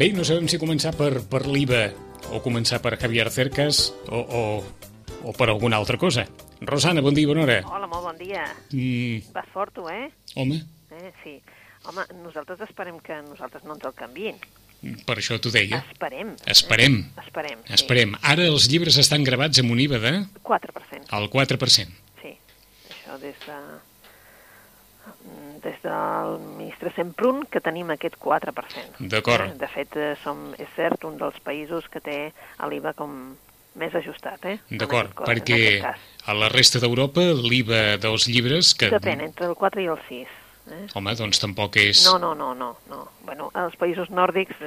Bé, no sabem si començar per, per l'IVA o començar per Javier Cercas o, o, o per alguna altra cosa. Rosana, bon dia, bona hora. Hola, molt bon dia. Mm, Vas fort, tu, eh? home, eh? Sí. Home, nosaltres esperem que nosaltres no ens el canviïn. per això t'ho deia. Esperem. Esperem. Eh? Esperem, sí. Esperem. Ara els llibres estan gravats amb un IVA de 4%, al 4%. sí. Això des de des del ministre Semprún que tenim aquest 4%. D'acord. Eh? De fet, eh, som, és cert, un dels països que té l'IVA com més ajustat, eh? D'acord, perquè a la resta d'Europa l'IVA dels llibres... que Depèn, entre el 4 i el 6. Eh? Home, doncs tampoc és... No, no, no, no, no. Bueno, els països nòrdics,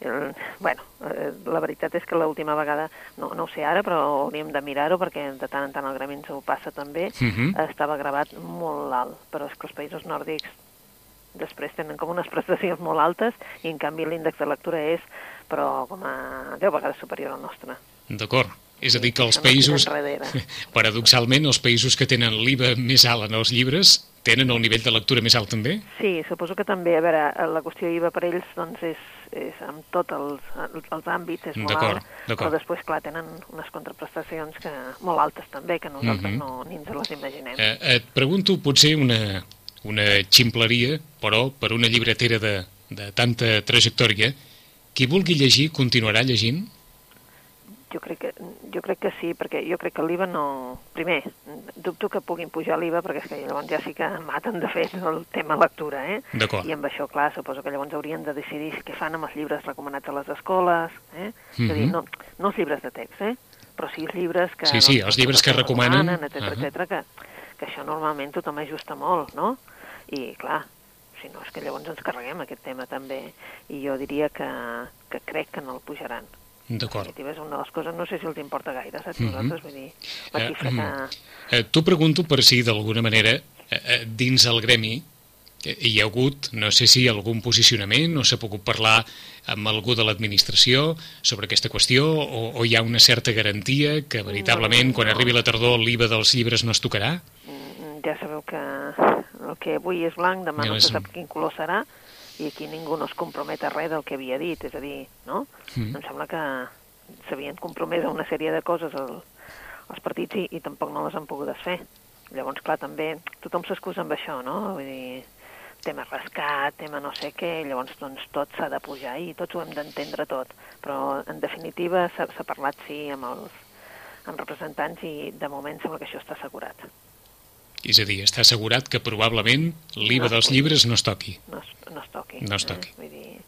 el, bueno, eh, la veritat és que l'última vegada, no, no ho sé ara, però hauríem de mirar-ho perquè de tant en tant el gremi ens ho passa també, Mhm. estava gravat molt alt, però és que els països nòrdics després tenen com unes prestacions molt altes i en canvi l'índex de lectura és però com a 10 vegades superior al nostre. D'acord. És a dir, que els països, paradoxalment, els països que tenen l'IVA més alt en els llibres tenen el nivell de lectura més alt també? Sí, suposo que també, a veure, la qüestió IVA per ells doncs és, és amb tots els, els àmbits, és molt alt, però després, clar, tenen unes contraprestacions que, molt altes també, que nosaltres Mhm. no, ni ens les imaginem. Eh, et pregunto potser una, una ximpleria, però per una llibretera de, de tanta trajectòria, qui vulgui llegir continuarà llegint? Jo crec, que, jo crec que sí, perquè jo crec que l'IVA no... Primer, dubto que puguin pujar l'IVA, perquè és que llavors ja sí que maten, de fet, el tema lectura, eh? I amb això, clar, suposo que llavors haurien de decidir què fan amb els llibres recomanats a les escoles, eh? És a dir, Mhm. no, no els llibres de text, eh? Però sí els llibres que... Sí, sí, els llibres que recomanen. etc Ahà. etc que, que això normalment tothom ajusta molt, no? I, clar, si no, és que llavors ens carreguem aquest tema també. I jo diria que, que crec que no el pujaran. D'acord. és una de les coses, no sé si els importa gaire, saps? Mhm. Nosaltres, vull dir, la Eh, mm. que... Eh, T'ho pregunto per si d'alguna manera eh, eh, dins el gremi eh, hi ha hagut, no sé si algun posicionament o s'ha pogut parlar amb algú de l'administració sobre aquesta qüestió o, o hi ha una certa garantia que veritablement No, quan no. arribi la tardor l'IVA dels llibres no es tocarà? Mm, Ja sabeu que el que avui és blanc, demà Ja no és- se sap quin color serà, i aquí ningú no es compromet a res del que havia dit, és a dir, no? Mm. Em sembla que s'havien compromès a una sèrie de coses el, els partits i, i tampoc no les han pogut desfer. Llavors, clar, també tothom s'excusa amb això, no? Vull dir, tema rescat, tema no sé què, llavors doncs tot s'ha de pujar i tots ho hem d'entendre tot. Però en definitiva s'ha parlat sí amb els amb representants i de moment sembla que això està assegurat. És a dir, està assegurat que probablement l'IVA No. dels llibres no es toqui. no es, no es toqui. No es toqui. Eh? Vull dir,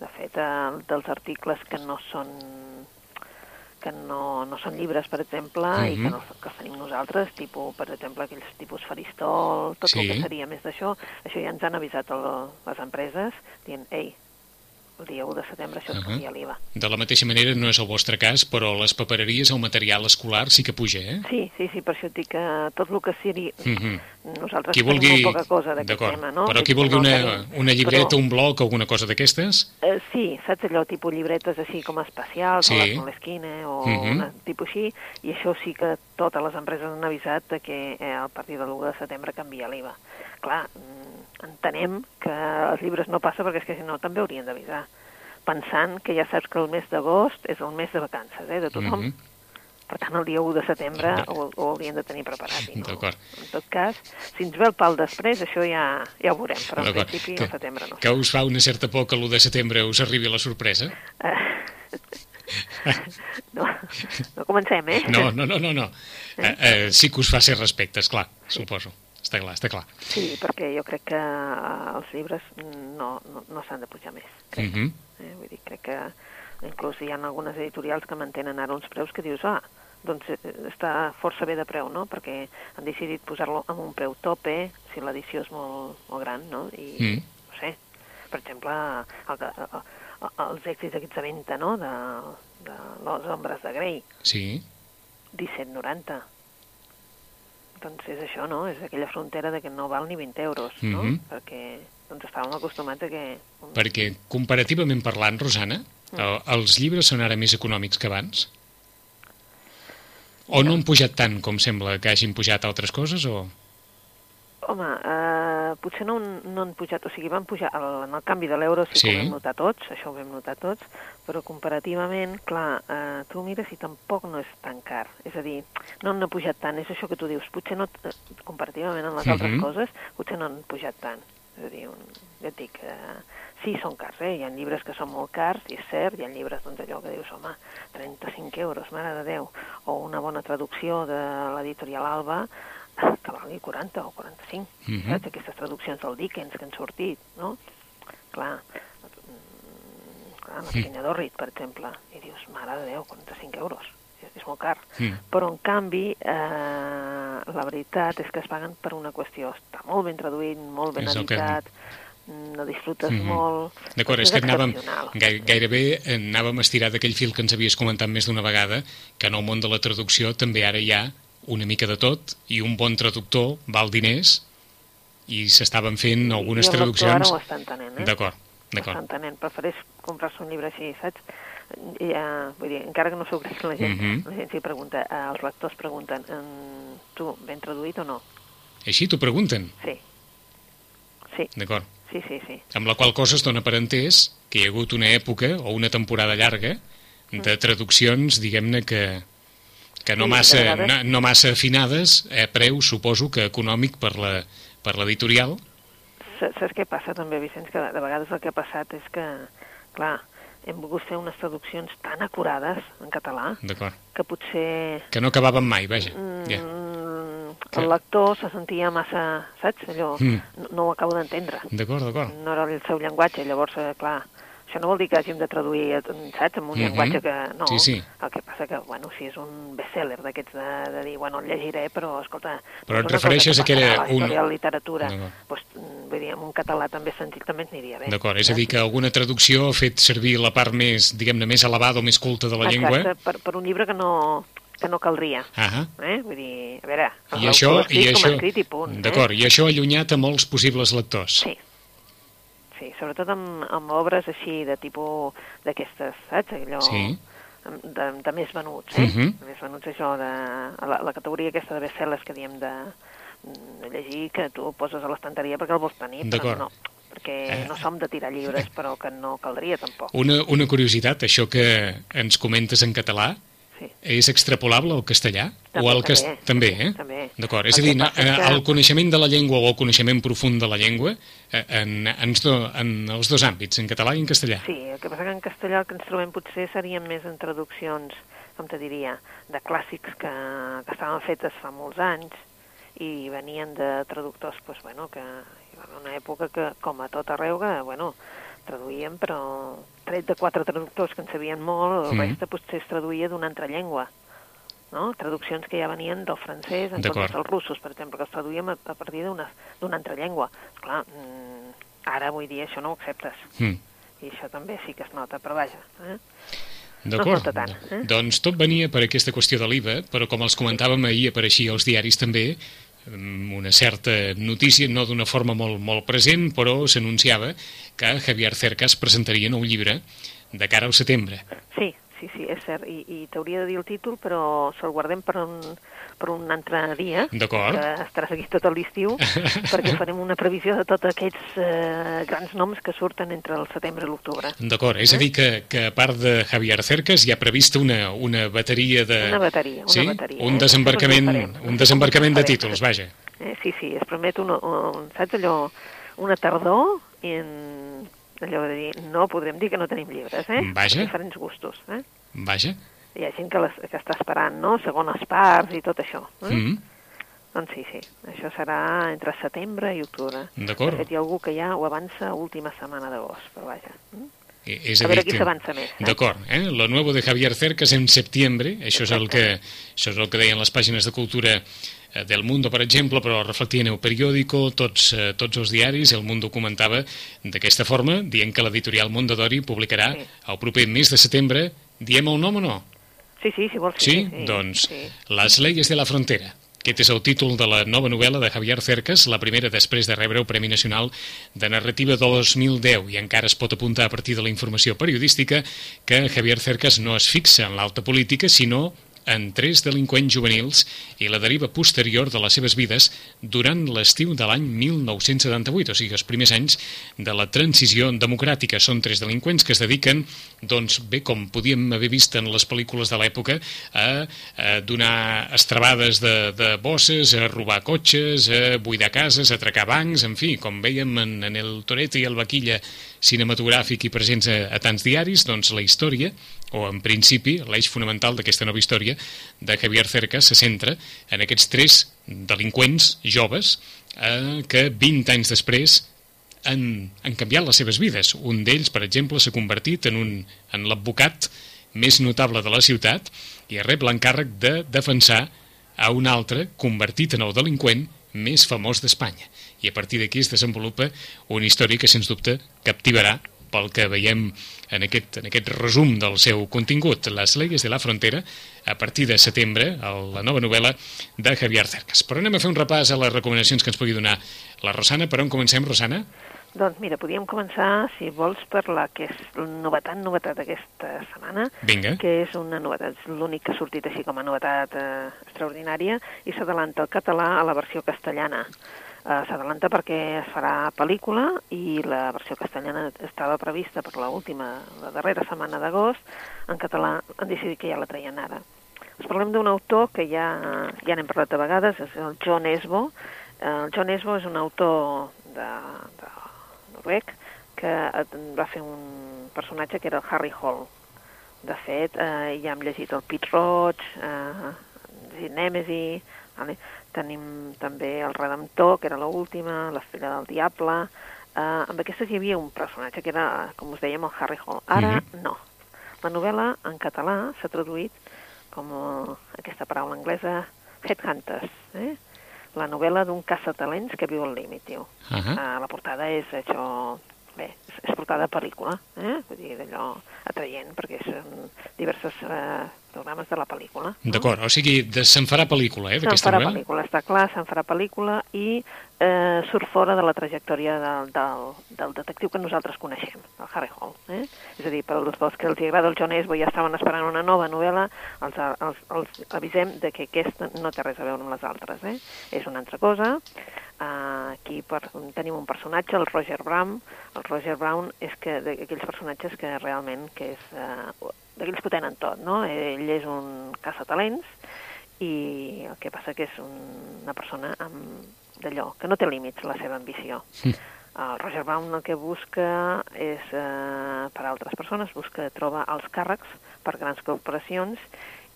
de fet, eh, dels articles que no són que no, no són llibres, per exemple, i que, Mhm. no, que els tenim nosaltres, tipus, per exemple, aquells tipus faristol, tot Sí. el que seria més d'això, això ja ens han avisat el, les empreses, dient, ei, el dia 1 de setembre això es Ahà. canvia l'IVA. De la mateixa manera no és el vostre cas, però les papereries, el material escolar sí que puja, eh? Sí, sí, sí, per això et dic que tot el que sigui... Mhm. Nosaltres Qui tenim vulgui... molt poca cosa d'aquest tema, no? Però qui vulgui una, tenim. una llibreta, Però- un bloc, alguna cosa d'aquestes, Eh, sí, saps allò, tipus llibretes així com especials, Sí. o les Moleskine, o Mhm. una tipus així, i això sí que totes les empreses han avisat que eh, a partir de l'1 de setembre canvia l'IVA. Clar, mm, entenem que els llibres no passa perquè és que si no també haurien d'avisar, pensant que ja saps que el mes d'agost és el mes de vacances, eh, de tothom. Mhm. Per tant, el dia 1 de setembre ho, ho haurien de tenir preparat. No. D'acord. En tot cas, si ens ve el pal després, això ja, ja ho veurem, però en principi Que- al setembre no. que us fa una certa por que l'1 de setembre us arribi la sorpresa? Eh, no, no comencem, eh? No, no, no, no. no. Eh, eh, sí que us fa ser respectes, clar, suposo. Està clar, està clar. Sí, perquè jo crec que eh, els llibres no, no, no s'han de pujar més. Crec. Mhm. eh? Vull dir, crec que inclús hi ha algunes editorials que mantenen ara uns preus que dius, ah, doncs eh, està força bé de preu, no? Perquè han decidit posar-lo amb un preu tope, si l'edició és molt, molt gran, no? I, Mm. no sé, per exemple, el, que- el, els èxits aquests de venda, no?, de, de les ombres de Grey, Sí. 17,90. Doncs és això, no? És aquella frontera de que no val ni 20 euros, no? Mhm. Perquè doncs estàvem acostumats a que... Perquè, comparativament parlant, Rosana, Mm. el, els llibres són ara més econòmics que abans? O no han pujat tant com sembla que hagin pujat altres coses, o...? Home, eh, potser no, no han pujat, o sigui, van pujar, el, en el canvi de l'euro sí, Sí. que ho vam notar tots, això ho vam notar tots, però comparativament, clar, eh, tu mires i tampoc no és tan car. És a dir, no han pujat tant, és això que tu dius, potser no, eh, comparativament amb les altres Mhm. coses, potser no han pujat tant. És a dir, un, ja et dic, eh, sí, són cars, eh? Hi ha llibres que són molt cars, i és cert, hi ha llibres doncs, allò que dius, home, 35 euros, mare de Déu, o una bona traducció de l'editorial Alba, que valgui 40 o 45, Mhm. saps? Aquestes traduccions del Dickens que han sortit, no? Clar, mm, clar la pequeña Dorrit, per exemple, i dius, mare de Déu, 45 euros, és, és molt car. Mm. Però, en canvi, eh, la veritat és que es paguen per una qüestió. Està molt ben traduït, molt ben És editat, mm, no disfrutes Mhm. molt... D'acord, és és que anàvem, gairebé anàvem estirat d'aquell fil que ens havies comentat més d'una vegada, que en el món de la traducció també ara hi ha una mica de tot, i un bon traductor val diners, i s'estaven fent algunes I traduccions... Ara ho entenent, eh? D'acord, Ho d'acord. entenent. Prefereix comprar-se un llibre així, saps? I, uh, vull dir, encara que no s'ho crec, la gent, Mhm. la gent s'hi pregunta, uh, els lectors pregunten, um, tu, ben traduït o no? Així t'ho pregunten, Sí. Sí, d'acord. sí, sí, sí. Amb la qual cosa es dona per entès que hi ha hagut una època o una temporada llarga de traduccions, diguem-ne, que, que no. Sí, massa, vegades. no, no massa afinades, a preu, suposo que econòmic per l'editorial. Sa- Saps què passa també, Vicenç? Que de vegades el que ha passat és que, clar, hem volgut fer unes traduccions tan acurades en català que potser Que no acabaven mai, vaja. mm, Ja. el lector se sentia massa, saps? Allò, Mm. no, no ho acabo d'entendre. D'acord, d'acord. no era el seu llenguatge, llavors, eh, clar, això no vol dir que hàgim de traduir, eh, saps, amb un Mhm. llenguatge que... No, Sí, sí. el que passa que, bueno, si és un bestseller d'aquests de, de dir, bueno, el llegiré, però, escolta... Però et refereixes a que era passarà a la un- la literatura, D'acord. doncs, mm, vull dir, amb un català també senzill també ens aniria bé. D'acord, és a saps? dir, que alguna traducció ha fet servir la part més, diguem-ne, més elevada o més culta de la llengua. Exacte, per, per un llibre que no, que no caldria. Ah Eh? Vull dir, a veure, I això, i això, escrit i punt. d'acord, eh? i això ha allunyat a molts possibles lectors. Sí. Sí, sobretot amb, amb obres així de tipus d'aquestes, saps? Allò Sí. de, de més venuts, eh? Mhm. De més venuts això de... La, la categoria aquesta de bestsellers que diem de, de llegir, que tu poses a l'estanteria perquè el vols tenir, però no, perquè Eh. no som de tirar llibres, però que no caldria tampoc. Una, una curiositat, això que ens comentes en català, Sí. és extrapolable al castellà? També, o al cas... també. també, eh? També. D'acord, és a dir, no, eh, que- el coneixement de la llengua o el coneixement profund de la llengua eh, en, en, do, en els dos àmbits, en català i en castellà. Sí, el que passa que en castellà el que ens trobem potser serien més en traduccions, com te diria, de clàssics que, que estaven fetes fa molts anys i venien de traductors, pues, bueno, que hi va haver una època que, com a tot arreu, que, bueno, traduïen, però tret de quatre traductors que en sabien molt, el Mhm. resta potser es traduïa d'una altra llengua. No? Traduccions que ja venien del francès, en comptes dels russos, per exemple, que els traduïem a, a partir d'una altra llengua. Clar, mm, ara, vull dir, això no ho acceptes Mm. i això també sí que es nota, però vaja. Eh? D'acord. No es tant, eh? Doncs tot venia per aquesta qüestió de l'IVA, però com els comentàvem ahir, apareixia als diaris també una certa notícia, no d'una forma molt, molt present, però s'anunciava que Javier Cercas presentaria nou llibre de cara al setembre. Sí, sí, sí, és cert, i, i t'hauria de dir el títol, però se'l guardem per un, per un altre dia, D'acord. que estaràs aquí tot l'estiu, perquè farem una previsió de tots aquests eh, grans noms que surten entre el setembre i l'octubre. D'acord, és a dir que, que a part de Javier Cercas hi ha prevista una, una bateria de... Una bateria, una sí? bateria, Un eh? desembarcament, un desembarcament de títols, vaja. Eh, sí, sí, es promet un, un, saps allò, una tardor en, allò de dir, no podrem dir que no tenim llibres, eh? Vaja. Per diferents gustos, eh? Vaja. Hi ha gent que, les, que està esperant, no?, segones parts i tot això. Eh? Mm, Doncs sí, sí, això serà entre setembre i octubre. D'acord. De fet, hi ha algú que ja ho avança última setmana d'agost, però vaja. Mm? E- És A veure dir qui que- s'avança més, eh? D'acord, eh? lo nuevo de Javier Cercas en septiembre, això és el que, això és el que deien les pàgines de cultura eh, del Mundo, per exemple, però reflectien el periòdico, tots, eh, tots els diaris, el Mundo comentava d'aquesta forma, dient que l'editorial Mondadori publicarà Sí. el proper mes de setembre, diem el nom o no? Sí, sí, si vols. Sí? Sí, Doncs Sí. Les leyes de la frontera. Aquest és el títol de la nova novel·la de Javier Cercas, la primera després de rebre el Premi Nacional de Narrativa 2010, i encara es pot apuntar a partir de la informació periodística que Javier Cercas no es fixa en l'alta política, sinó en tres delinqüents juvenils i la deriva posterior de les seves vides durant l'estiu de l'any 1978, o sigui, els primers anys de la transició democràtica. Són tres delinqüents que es dediquen, doncs bé, com podíem haver vist en les pel·lícules de l'època, a, a donar estrabades de, de bosses, a robar cotxes, a buidar cases, a atracar bancs, en fi, com veiem en, en el Toreto i el Vaquilla cinematogràfic i presents a, a tants diaris, doncs la història o en principi l'eix fonamental d'aquesta nova història de Javier Cerca se centra en aquests tres delinqüents joves eh, que 20 anys després han, han canviat les seves vides. Un d'ells, per exemple, s'ha convertit en, un, en l'advocat més notable de la ciutat i rep l'encàrrec de defensar a un altre convertit en el delinqüent més famós d'Espanya. I a partir d'aquí es desenvolupa una història que, sens dubte, captivarà pel que veiem en aquest, en aquest resum del seu contingut, Les leyes de la frontera, a partir de setembre, la nova novel·la de Javier Cercas. Però anem a fer un repàs a les recomanacions que ens pugui donar la Rosana. Per on comencem, Rosana? Doncs mira, podríem començar, si vols, per la que és novetat, novetat aquesta setmana, Vinga. que és una novetat, és l'únic que ha sortit així com a novetat eh, extraordinària, i s'adalanta el català a la versió castellana. Uh, S'adalanta perquè es farà pel·lícula i la versió castellana estava prevista per la última, la darrera setmana d'agost. En català han decidit que ja la traien ara. Us parlem d'un autor que ja, ja n'hem parlat de vegades, és el John Esbo. Uh, el John Esbo és un autor de, de noruec que va fer un personatge que era el Harry Hall. De fet, eh, ja hem llegit el Pete Roig, eh, Nemesis? Tenim també el Redemptor, que era l'última, l'Estrella del Diable... Eh, amb aquestes hi havia un personatge que era, com us dèiem, el Harry Hall. Ara, mm -hmm. no. La novel·la en català s'ha traduït com aquesta paraula anglesa, Headhunters, eh? la novel·la d'un caçatalents que viu al límit, diu. Uh -huh. uh, la portada és això, bé, és, portada de pel·lícula, eh? vull dir, d'allò atraient, perquè són diversos eh, programes de la pel·lícula. D'acord, o sigui, de, se'n farà pel·lícula, eh, d'aquesta novel·la? Se'n farà pel·lícula, està clar, se'n farà pel·lícula i eh, surt fora de la trajectòria del, del, del detectiu que nosaltres coneixem, el Harry Hall. Eh? És a dir, per als que els agrada el John Esbo i ja estaven esperant una nova novel·la, els, els, els avisem de que aquesta no té res a veure amb les altres. Eh? És una altra cosa. Uh, aquí per, tenim un personatge, el Roger Brown. El Roger Brown és que d'aquells personatges que realment que és uh, d'aquells que ho tenen tot, no? Ell és un caçatalents i el que passa que és un, una persona amb d'allò, que no té límits la seva ambició. Mm. El Roger Brown el que busca és, eh, per a altres persones, busca trobar els càrrecs per grans corporacions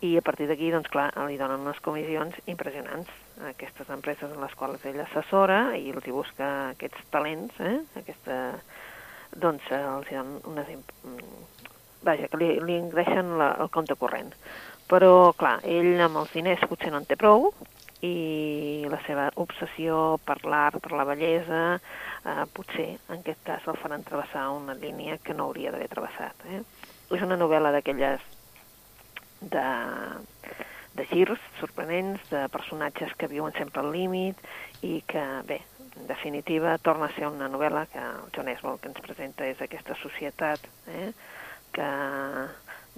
i a partir d'aquí, doncs clar, li donen unes comissions impressionants a aquestes empreses en les quals ell assessora i els hi busca aquests talents, eh? Aquesta, doncs els hi donen unes... Vaja, que li, li ingreixen la, el compte corrent. Però, clar, ell amb els diners potser no en té prou i la seva obsessió per l'art, per la bellesa, eh, potser en aquest cas el faran travessar una línia que no hauria d'haver travessat. Eh? És una novel·la d'aquelles de, de girs sorprenents, de personatges que viuen sempre al límit i que, bé, en definitiva, torna a ser una novel·la que el John Esbol que ens presenta és aquesta societat eh, que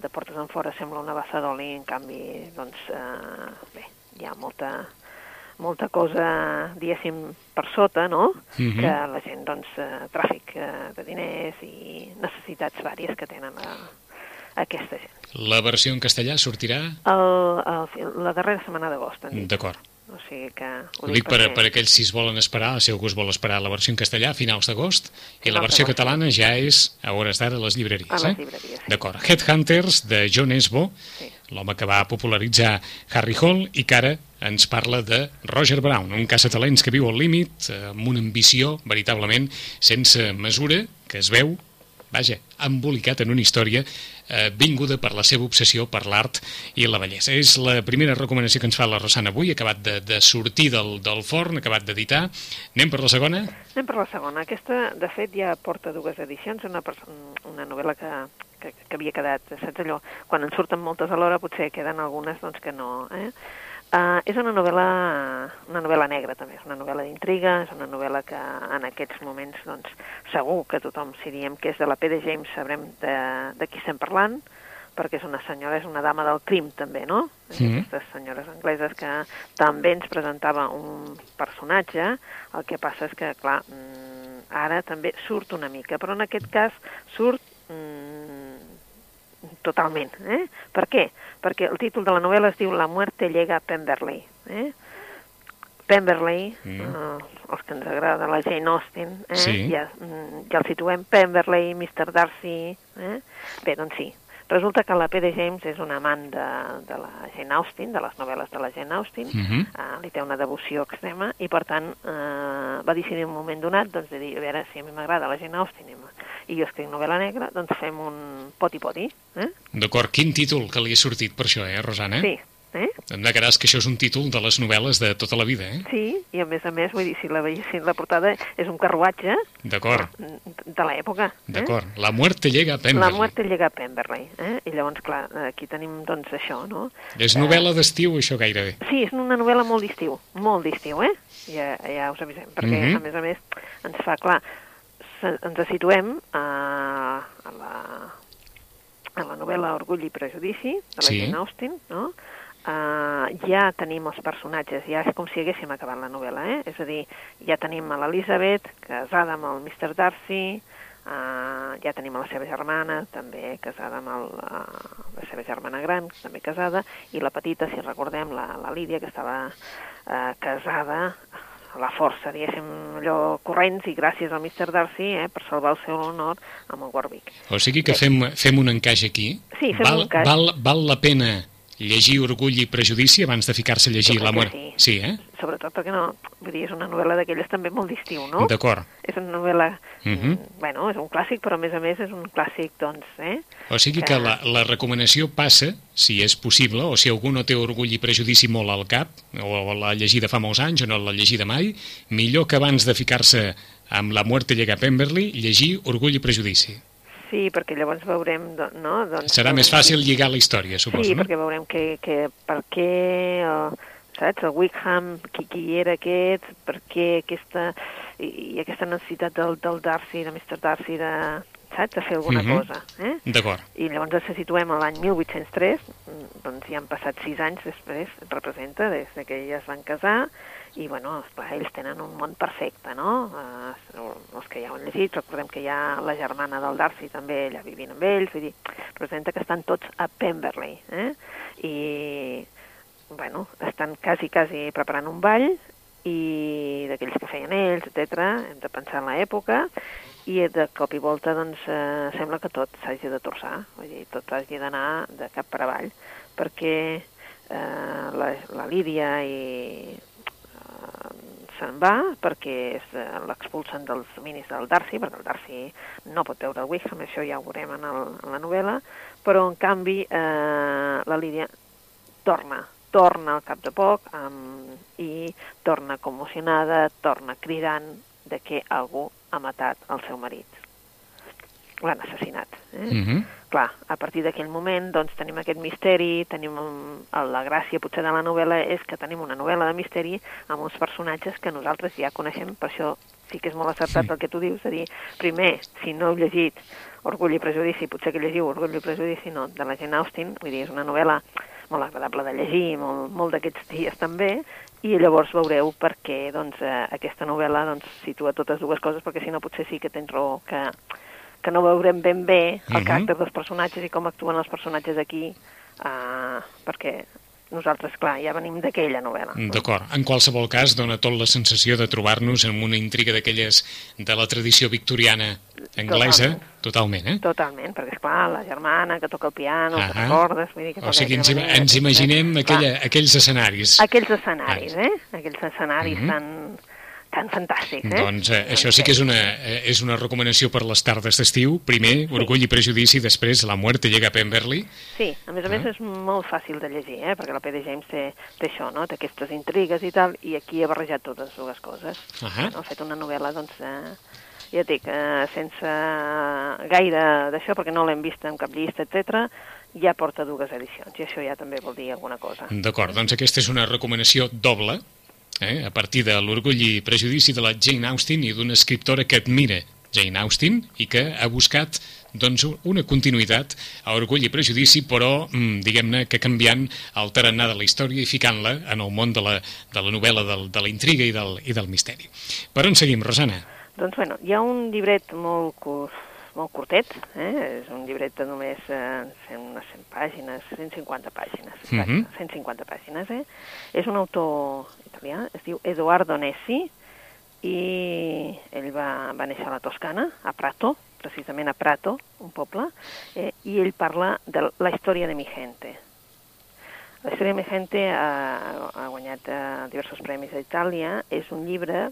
de portes en fora sembla una bassa d'oli, en canvi, doncs, eh, bé, hi ha molta, molta cosa, diguéssim, per sota, no?, mm -hmm. que la gent, doncs, eh, tràfic eh, de diners i necessitats vàries que tenen a, a aquesta gent. La versió en castellà sortirà? El, el, la darrera setmana d'agost. D'acord. O sigui que... Ho, ho dic per, per aquells si es volen esperar, si algú es vol esperar la versió en castellà a finals d'agost, i la versió catalana ja és a hores d'ara a les llibreries. A les eh? llibreries, sí. D'acord. Headhunters, de John Esbo, sí. l'home que va popularitzar Harry Hall, i que ara ens parla de Roger Brown, un caçatalents que viu al límit, amb una ambició veritablement sense mesura, que es veu vaja, embolicat en una història eh, vinguda per la seva obsessió per l'art i la bellesa. És la primera recomanació que ens fa la Rosana avui, acabat de, de sortir del, del forn, acabat d'editar. Anem per la segona? Anem per la segona. Aquesta, de fet, ja porta dues edicions, una, una novel·la que, que, que havia quedat, saps allò, quan en surten moltes alhora potser queden algunes doncs, que no... Eh? Uh, és una novel·la, una novel·la negra també, és una novel·la d'intriga, és una novel·la que en aquests moments doncs, segur que tothom, si diem que és de la P. de James, sabrem de, de qui estem parlant, perquè és una senyora, és una dama del crim també, no? Mm. Aquestes senyores angleses que també ens presentava un personatge, el que passa és que, clar, mm, ara també surt una mica, però en aquest cas surt totalment. Eh? Per què? Perquè el títol de la novel·la es diu La muerte llega a Pemberley. Eh? Pemberley, Mm. eh, els que ens agrada la Jane Austen, eh? Sí. ja, mm, ja el situem, Pemberley, Mr. Darcy... Eh? Bé, doncs sí, resulta que la P.D. James és un amant de, de la Jane Austen, de les novel·les de la Jane Austen, Mhm. eh, li té una devoció extrema i, per tant, eh, va decidir en un moment donat doncs, de dir, a veure, si a mi m'agrada la Jane Austen i jo escric novel·la negra, doncs fem un poti-poti. Eh? D'acord, quin títol que li ha sortit per això, eh, Rosana? Sí, eh? Em negaràs que això és un títol de les novel·les de tota la vida, eh? Sí, i a més a més, vull dir, si la veiessin la portada, és un carruatge D'acord, de l'època. Eh? d'acord. La muerte llega a La Pemberley. muerte llega a Pemberley, eh? I llavors, clar, aquí tenim, doncs, això, no? És novel·la d'estiu, això gairebé. Sí, és una novel·la molt d'estiu, molt d'estiu, eh? Ja, ja us avisem, perquè, Mhm. a més a més, ens fa, clar, ens situem a, a la, a la novel·la Orgull i Prejudici, de la Sí. Jane Austen, no? Uh, ja tenim els personatges, ja és com si haguéssim acabat la novel·la, eh? És a dir, ja tenim a l'Elisabet, casada amb el Mr. Darcy, uh, ja tenim a la seva germana, també casada amb el, uh, la seva germana gran, també casada, i la petita, si recordem, la, la Lídia, que estava uh, casada a la força, diguéssim, allò corrents i gràcies al Mr. Darcy eh, per salvar el seu honor amb el Warwick. O sigui que fem, fem un encaix aquí. Sí, fem val, un encaix. Val, val la pena llegir Orgull i Prejudici abans de ficar-se a llegir La que mort. sí. sí, eh? Sobretot perquè no, vull dir, és una novel·la d'aquelles també molt d'estiu, no? D'acord. És una novel·la, Mhm. mm, bueno, és un clàssic, però a més a més és un clàssic, doncs, eh? O sigui que la, la recomanació passa, si és possible, o si algú no té orgull i prejudici molt al cap, o l'ha llegida fa molts anys o no l'ha llegida mai, millor que abans de ficar-se amb La muerte llega a Pemberley, llegir Orgull i prejudici. Sí, perquè llavors veurem, no? Doncs, Serà més fàcil lligar la història, suposo, Sí, no? perquè veurem que, que per què, el, saps, el Wickham, qui, qui era aquest, per què aquesta, i, i aquesta necessitat del, del Darcy, de Mr. Darcy, de, saps, de fer alguna Mhm. cosa, eh? D'acord. I llavors ens situem a l'any 1803, mm, doncs ja han passat sis anys després, representa, des de que elles van casar, i, bueno, esclar, ells tenen un món perfecte, no? Eh, els que ja ho han llegit, recordem que ja la germana del Darcy també allà vivint amb ells, vull dir, representa que estan tots a Pemberley, eh? I, bueno, estan quasi, quasi preparant un ball, i d'aquells que feien ells, etc. hem de pensar en l'època, i de cop i volta doncs, eh, sembla que tot s'hagi de torçar, vull dir, tot hagi d'anar de cap per avall, perquè eh, la, la Lídia i se'n va perquè eh, l'expulsen dels dominis del Darcy, perquè el Darcy no pot veure el Wickham, això ja ho veurem en, el, en la novel·la, però en canvi eh, la Lídia torna, torna al cap de poc um, i torna commocionada, torna cridant de que algú ha matat el seu marit. L'han assassinat. Eh? Mhm. Clar, a partir d'aquell moment doncs, tenim aquest misteri, tenim um, la gràcia potser de la novel·la és que tenim una novel·la de misteri amb uns personatges que nosaltres ja coneixem, per això sí que és molt acertat Sí. el que tu dius, és a dir, primer, si no heu llegit Orgull i Prejudici, potser que llegiu Orgull i Prejudici, no, de la Jane Austen, vull dir, és una novel·la molt agradable de llegir, molt, molt d'aquests dies també, i llavors veureu per què doncs, eh, aquesta novel·la doncs, situa totes dues coses, perquè si no potser sí que tens raó que, que no veurem ben bé el Mhm. caràcter dels personatges i com actuen els personatges aquí, eh, perquè nosaltres, clar, ja venim d'aquella novel·la. D'acord. En qualsevol cas, dona tot la sensació de trobar-nos en una intriga d'aquelles de la tradició victoriana anglesa, totalment, eh? Totalment, perquè, esclar, la germana que toca el piano, que Ahà. recordes... Vull dir que O sigui, ens, manera, ens que- imaginem clar, aquella, aquells escenaris. Aquells escenaris, eh? Aquells escenaris Mhm. tan, tan fantàstics, eh? Doncs eh, això sí que és una, eh, és una recomanació per les tardes d'estiu. Primer, Orgull i Prejudici, després La muerte llega a Pemberley. Sí, a més a més Ah. és molt fàcil de llegir, eh? perquè la P.D. James té, té això, no? té aquestes intrigues i tal, i aquí ha barrejat totes dues coses. Ahà. No? Ha fet una novel·la, doncs, eh, ja et dic, eh, sense gaire d'això, perquè no l'hem vist en cap llista, etc. ja porta dues edicions, i això ja també vol dir alguna cosa. D'acord, doncs aquesta és una recomanació doble, eh? a partir de l'Orgull i Prejudici de la Jane Austen i d'una escriptora que admira Jane Austen, i que ha buscat doncs, una continuïtat a Orgull i Prejudici, però, mm, diguem-ne, que canviant el tarannà de la història i ficant-la en el món de la, de la novel·la, del, de la intriga i del, i del misteri. Per on seguim, Rosana? Doncs, bueno, hi ha un llibret molt curt, molt curtet, eh? és un llibret de només eh, 100, unes 100 pàgines, 150 pàgines, exacte, Mhm. 150 pàgines, eh? És un autor italià, es diu Edoardo Nessi, i ell va, va néixer a la Toscana, a Prato, precisament a Prato, un poble, eh, i ell parla de la història de mi gente. La història de mi gente ha, ha guanyat eh, diversos premis a Itàlia, és un llibre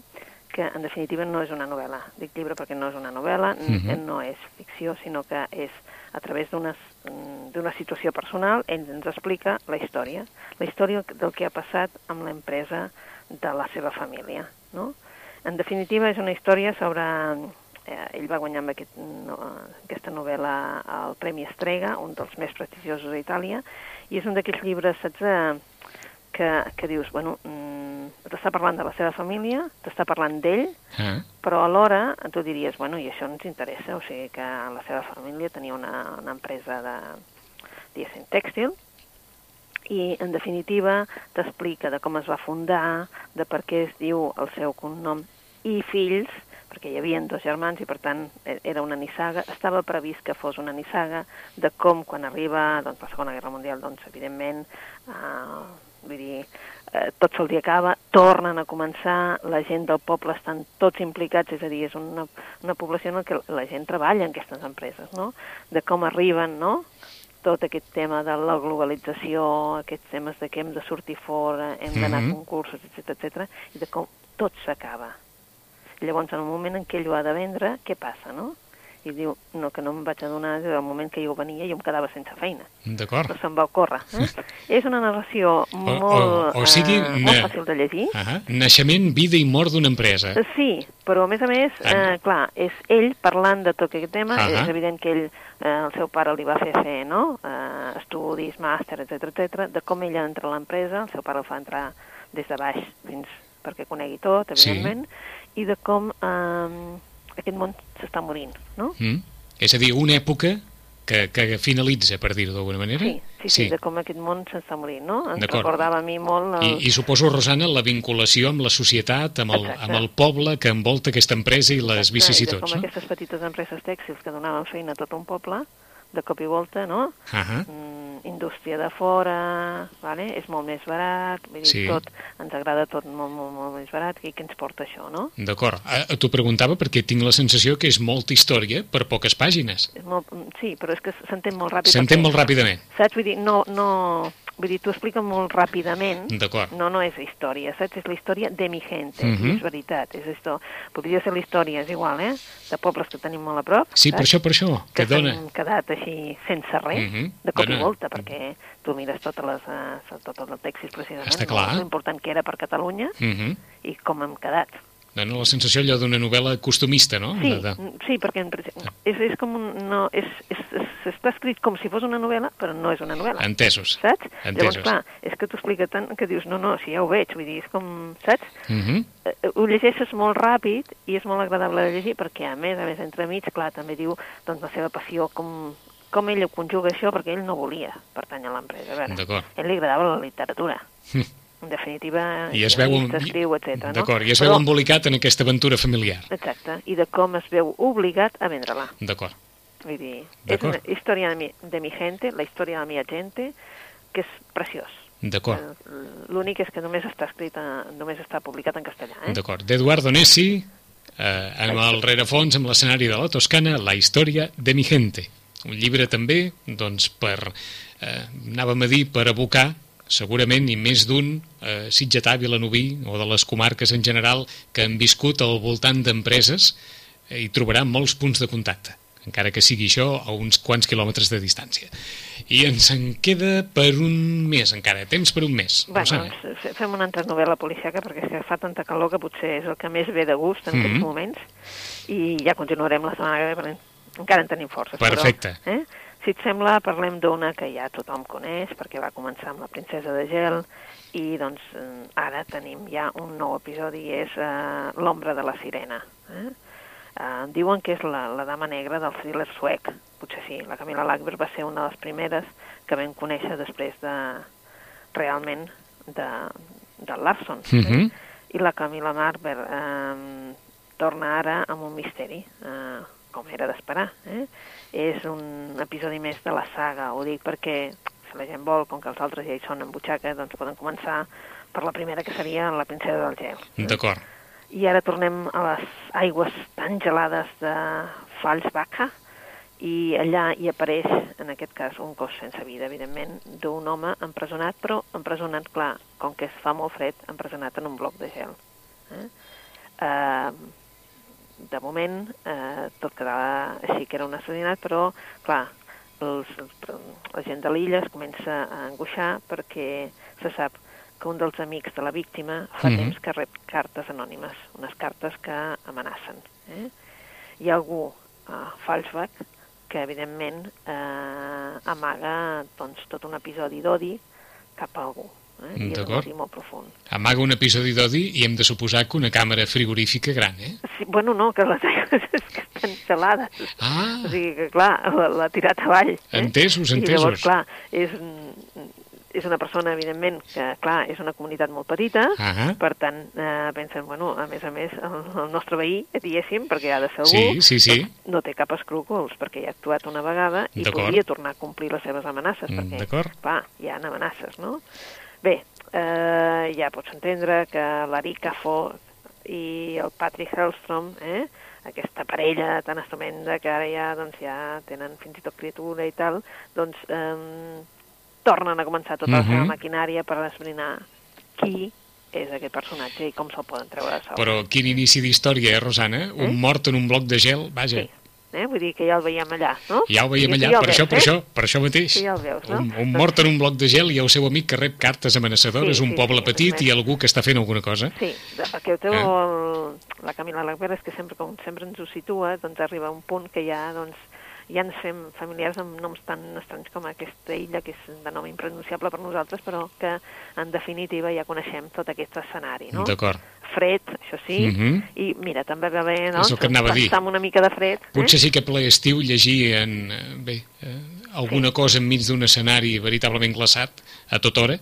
que en definitiva no és una novel·la. Dic llibre perquè no és una novel·la, Mhm. mm no és ficció, sinó que és a través d'una mm, d'una situació personal, ell ens explica la història, la història del que ha passat amb l'empresa de la seva família, no? En definitiva, és una història sobre... Eh, ell va guanyar amb aquest, no, aquesta novel·la el Premi Estrega, un dels més prestigiosos d'Itàlia, i és un d'aquells llibres, saps, eh, que, que dius, bueno, mm, t'està parlant de la seva família, t'està parlant d'ell, Ah, però alhora tu diries, bueno, i això ens interessa, o sigui que la seva família tenia una, una empresa de, diguéssim, tèxtil, i en definitiva t'explica de com es va fundar, de per què es diu el seu cognom i fills, perquè hi havia dos germans i per tant e- era una nissaga, estava previst que fos una nissaga, de com quan arriba doncs, la Segona Guerra Mundial, doncs evidentment, eh, vull dir, eh, tot se'l dia acaba, tornen a començar, la gent del poble estan tots implicats, és a dir, és una, una població en què la gent treballa en aquestes empreses, no? De com arriben, no?, tot aquest tema de la globalització, aquests temes de que hem de sortir fora, hem d'anar Mhm. a concursos, etc etc i de com tot s'acaba. Llavors, en el moment en què ell ho ha de vendre, què passa, no? I diu, no, que no em vaig adonar del moment que jo venia jo em quedava sense feina. D'acord. No se'm va ocórrer. Eh? és una narració O, molt, o, o sigui, eh, molt na- fàcil de llegir. Ah, naixement, vida i mort d'una empresa. Eh, Sí, però a més a més, eh, clar, és ell parlant de tot aquest tema, Ah. és evident que ell, eh, el seu pare li va fer fer, no?, eh, estudis, màster, etc etc, de com ella entra a l'empresa, el seu pare el fa entrar des de baix fins perquè conegui tot, Sí. evidentment, i de com eh, aquest món s'està morint, no? Mm? És a dir, una època que, que finalitza, per dir-ho d'alguna manera? Sí, sí, sí, de com aquest món s'està morint, no? Ens recordava a mi molt... El... I, I suposo, Rosana, la vinculació amb la societat, amb el, Exacte. amb el poble que envolta aquesta empresa i les Exacte, i vicissituds, com no? aquestes petites empreses tèxtils que donaven feina a tot un poble, de cop i volta, no? Ah mm, indústria de fora, vale? és molt més barat, vull dir, Sí. tot, ens agrada tot molt, molt, molt més barat, i què ens porta això, no? D'acord. Ah, T'ho preguntava perquè tinc la sensació que és molta història per poques pàgines. És molt, sí, però és que s'entén molt ràpid. S'entén molt ràpidament. Saps? Vull dir, no, no, vull dir, t'ho explica molt ràpidament. D'acord. No, no és història, saps? És la història de mi gente, Mhm. i és veritat, és esto. Podria ser la història, és igual, eh? De pobles que tenim molt a prop, Sí, per saps? això, per això, que que dona... quedat així sense res, Mhm. de cop Dona- i volta, perquè tu mires totes les, uh, tot el tèxtil precisament, Està clar. molt important que era per Catalunya Mhm. i com hem quedat. Dona la sensació allò d'una novel·la costumista, no? Sí, De- de- sí perquè en, principi- és, és com un, no, és, és, és, està escrit com si fos una novel·la, però no és una novel·la. Entesos. Saps? Entesos. Llavors, clar, és que t'ho explica tant que dius, no, no, si ja ho veig, vull dir, és com, saps? Mhm. Eh, eh, Ho llegeixes molt ràpid i és molt agradable de llegir perquè, a més, a més, entremig, clar, també diu doncs, la seva passió, com, com ell ho conjuga això, perquè ell no volia pertànyer a l'empresa. A veure, ell li agradava la literatura. En definitiva, I es veu... escriu, etc. no? D'acord, i es veu Però- embolicat en aquesta aventura familiar. Exacte, i de com es veu obligat a vendre-la. D'acord. Vull dir, és una història de mi, de mi gente, la història de la mia gente, que és preciós. D'acord. Eh, L'únic és que només està escrit, a, només està publicat en castellà, eh? D'acord. D'Eduardo Nessi, eh, amb el rerefons, amb l'escenari de la Toscana, La història de mi gente. Un llibre també, doncs, per, eh, anàvem a dir, per abocar segurament i més d'un eh, sitgetà vilanoví o de les comarques en general que han viscut al voltant d'empreses eh, i trobarà molts punts de contacte encara que sigui això a uns quants quilòmetres de distància. I ens en queda per un mes encara, temps per un mes. Bueno, Rosana. doncs, fe- fem una altra novel·la policiaca perquè és que fa tanta calor que potser és el que més ve de gust en Mhm. aquests moments i ja continuarem la setmana que ve perquè encara en tenim forces. Perfecte. Però, eh? Si et sembla, parlem d'una que ja tothom coneix perquè va començar amb la princesa de gel i doncs ara tenim ja un nou episodi és eh, l'ombra de la sirena. Eh? Eh, diuen que és la, la dama negra del thriller suec. Potser sí, la Camila Lackberg va ser una de les primeres que vam conèixer després de, realment, de, de Larson. Uh -huh. eh? I la Camila Lackberg eh, torna ara amb un misteri, eh, com era d'esperar. Eh? És un episodi més de la saga, ho dic perquè si la gent vol, com que els altres ja hi són en butxaca, doncs poden començar per la primera que seria la princesa del gel. Eh? I ara tornem a les aigües tan gelades de Fallsbaca i allà hi apareix, en aquest cas, un cos sense vida, evidentment, d'un home empresonat, però empresonat, clar, com que es fa molt fred, empresonat en un bloc de gel. Eh? Eh, de moment, eh, tot quedava així que era un assassinat, però, clar, els, la gent de l'illa es comença a angoixar perquè se sap que un dels amics de la víctima fa mm. -hmm. temps que rep cartes anònimes, unes cartes que amenacen. Eh? Hi ha algú a Falsbach que, evidentment, eh, amaga doncs, tot un episodi d'odi cap a algú. Eh? I és un odi molt profund. Amaga un episodi d'odi i hem de suposar que una càmera frigorífica gran, eh? Sí, bueno, no, que les aigües que estan gelades. Ah, O sigui que, clar, la- l'ha tirat avall. Eh? Entesos, I entesos. llavors, clar, és, és una persona, evidentment, que, clar, és una comunitat molt petita, ah, per tant, eh, pensen, bueno, a més a més, el, el nostre veí, diguéssim, perquè ha de ser algú, sí, sí, sí. no té cap escrúpols, perquè ja ha actuat una vegada i podria tornar a complir les seves amenaces, Mm, perquè, clar, hi ha amenaces, no? Bé, eh, ja pots entendre que l'Erika Ford i el Patrick Hellstrom, eh, aquesta parella tan estupenda que ara ja, doncs, ja tenen fins i tot criatura i tal, doncs eh, tornen a començar tota la seva Mhm. maquinària per esbrinar qui és aquest personatge i com se'l poden treure de sobre. Però quin inici d'història, eh, Rosana? Un Eh? mort en un bloc de gel, vaja. Sí, eh? vull dir que ja el veiem allà, no? Ja ho veiem allà, ja el per això, veus, per eh? això, per això mateix. Sí, ja el veus, no? Un, un mort en un bloc de gel i el seu amic que rep cartes amenaçadores, Sí, un sí, poble sí, petit res i algú que està fent alguna cosa. Sí, perquè ho té Eh? el, la Camila Lagbert és que sempre, com sempre ens ho situa, doncs arriba un punt que ja, doncs, ja ens fem familiars amb noms tan estranys com aquesta illa, que és de nom impronunciable per nosaltres, però que en definitiva ja coneixem tot aquest escenari, no? D'acord. Fred, això sí, Mhm. i mira, també va bé, no? És el que anava a dir. En una mica de fred. Potser eh? sí que ple estiu llegir en, eh, bé, eh, alguna Sí. cosa enmig d'un escenari veritablement glaçat a tota hora,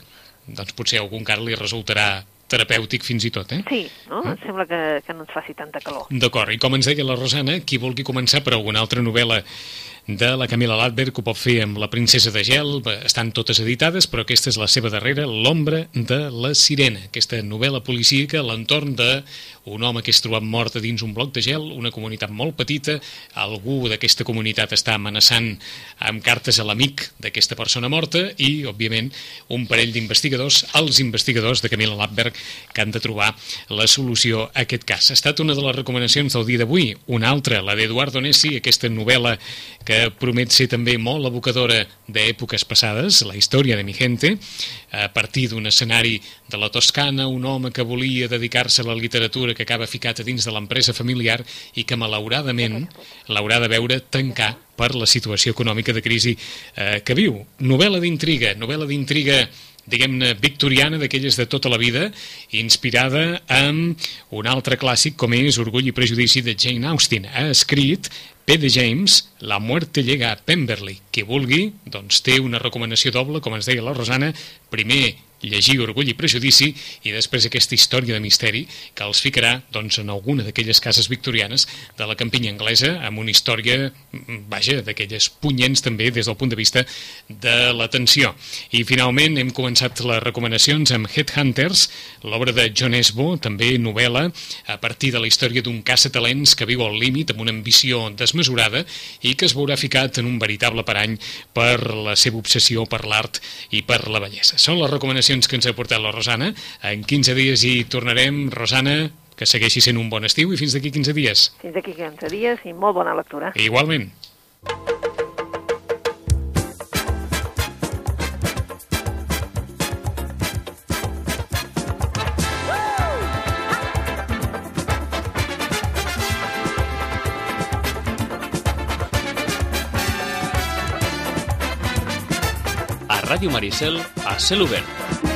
doncs potser a algun encara li resultarà terapèutic fins i tot, eh? Sí, no? Eh? Sembla que, que no ens faci tanta calor. D'acord, i com ens deia la Rosana, qui vulgui començar per alguna altra novel·la de la Camila Ladberg ho pot fer amb La princesa de gel, estan totes editades, però aquesta és la seva darrera, L'ombra de la sirena, aquesta novel·la policíaca a l'entorn de un home que és trobat mort a dins un bloc de gel, una comunitat molt petita, algú d'aquesta comunitat està amenaçant amb cartes a l'amic d'aquesta persona morta i, òbviament, un parell d'investigadors, els investigadors de Camila Ladberg, que han de trobar la solució a aquest cas. Ha estat una de les recomanacions del dia d'avui, una altra, la d'Eduardo Nessi, aquesta novel·la que promet ser també molt evocadora d'èpoques passades, la història de mi gente, a partir d'un escenari de la Toscana, un home que volia dedicar-se a la literatura que acaba ficat a dins de l'empresa familiar i que malauradament l'haurà de veure tancar per la situació econòmica de crisi eh, que viu. Novel·la d'intriga, novel·la d'intriga diguem-ne, victoriana d'aquelles de tota la vida, inspirada en un altre clàssic com és Orgull i prejudici de Jane Austen. Ha escrit P. de James, La muerte llega a Pemberley. Qui vulgui, doncs té una recomanació doble, com ens deia la Rosana, primer llegir Orgull i Prejudici i després aquesta història de misteri que els ficarà doncs, en alguna d'aquelles cases victorianes de la campinya anglesa amb una història, mm, vaja, d'aquelles punyents també des del punt de vista de l'atenció. I finalment hem començat les recomanacions amb Headhunters, l'obra de John Esbo, també novel·la, a partir de la història d'un caça-talents que viu al límit amb una ambició desmesurada i que es veurà ficat en un veritable parany per la seva obsessió per l'art i per la bellesa. Són les recomanacions que ens ha portat la Rosana. En 15 dies hi tornarem. Rosana, que segueixi sent un bon estiu i fins d'aquí 15 dies. Fins d'aquí 15 dies i molt bona lectura. Igualment. Radio Marisel a cel.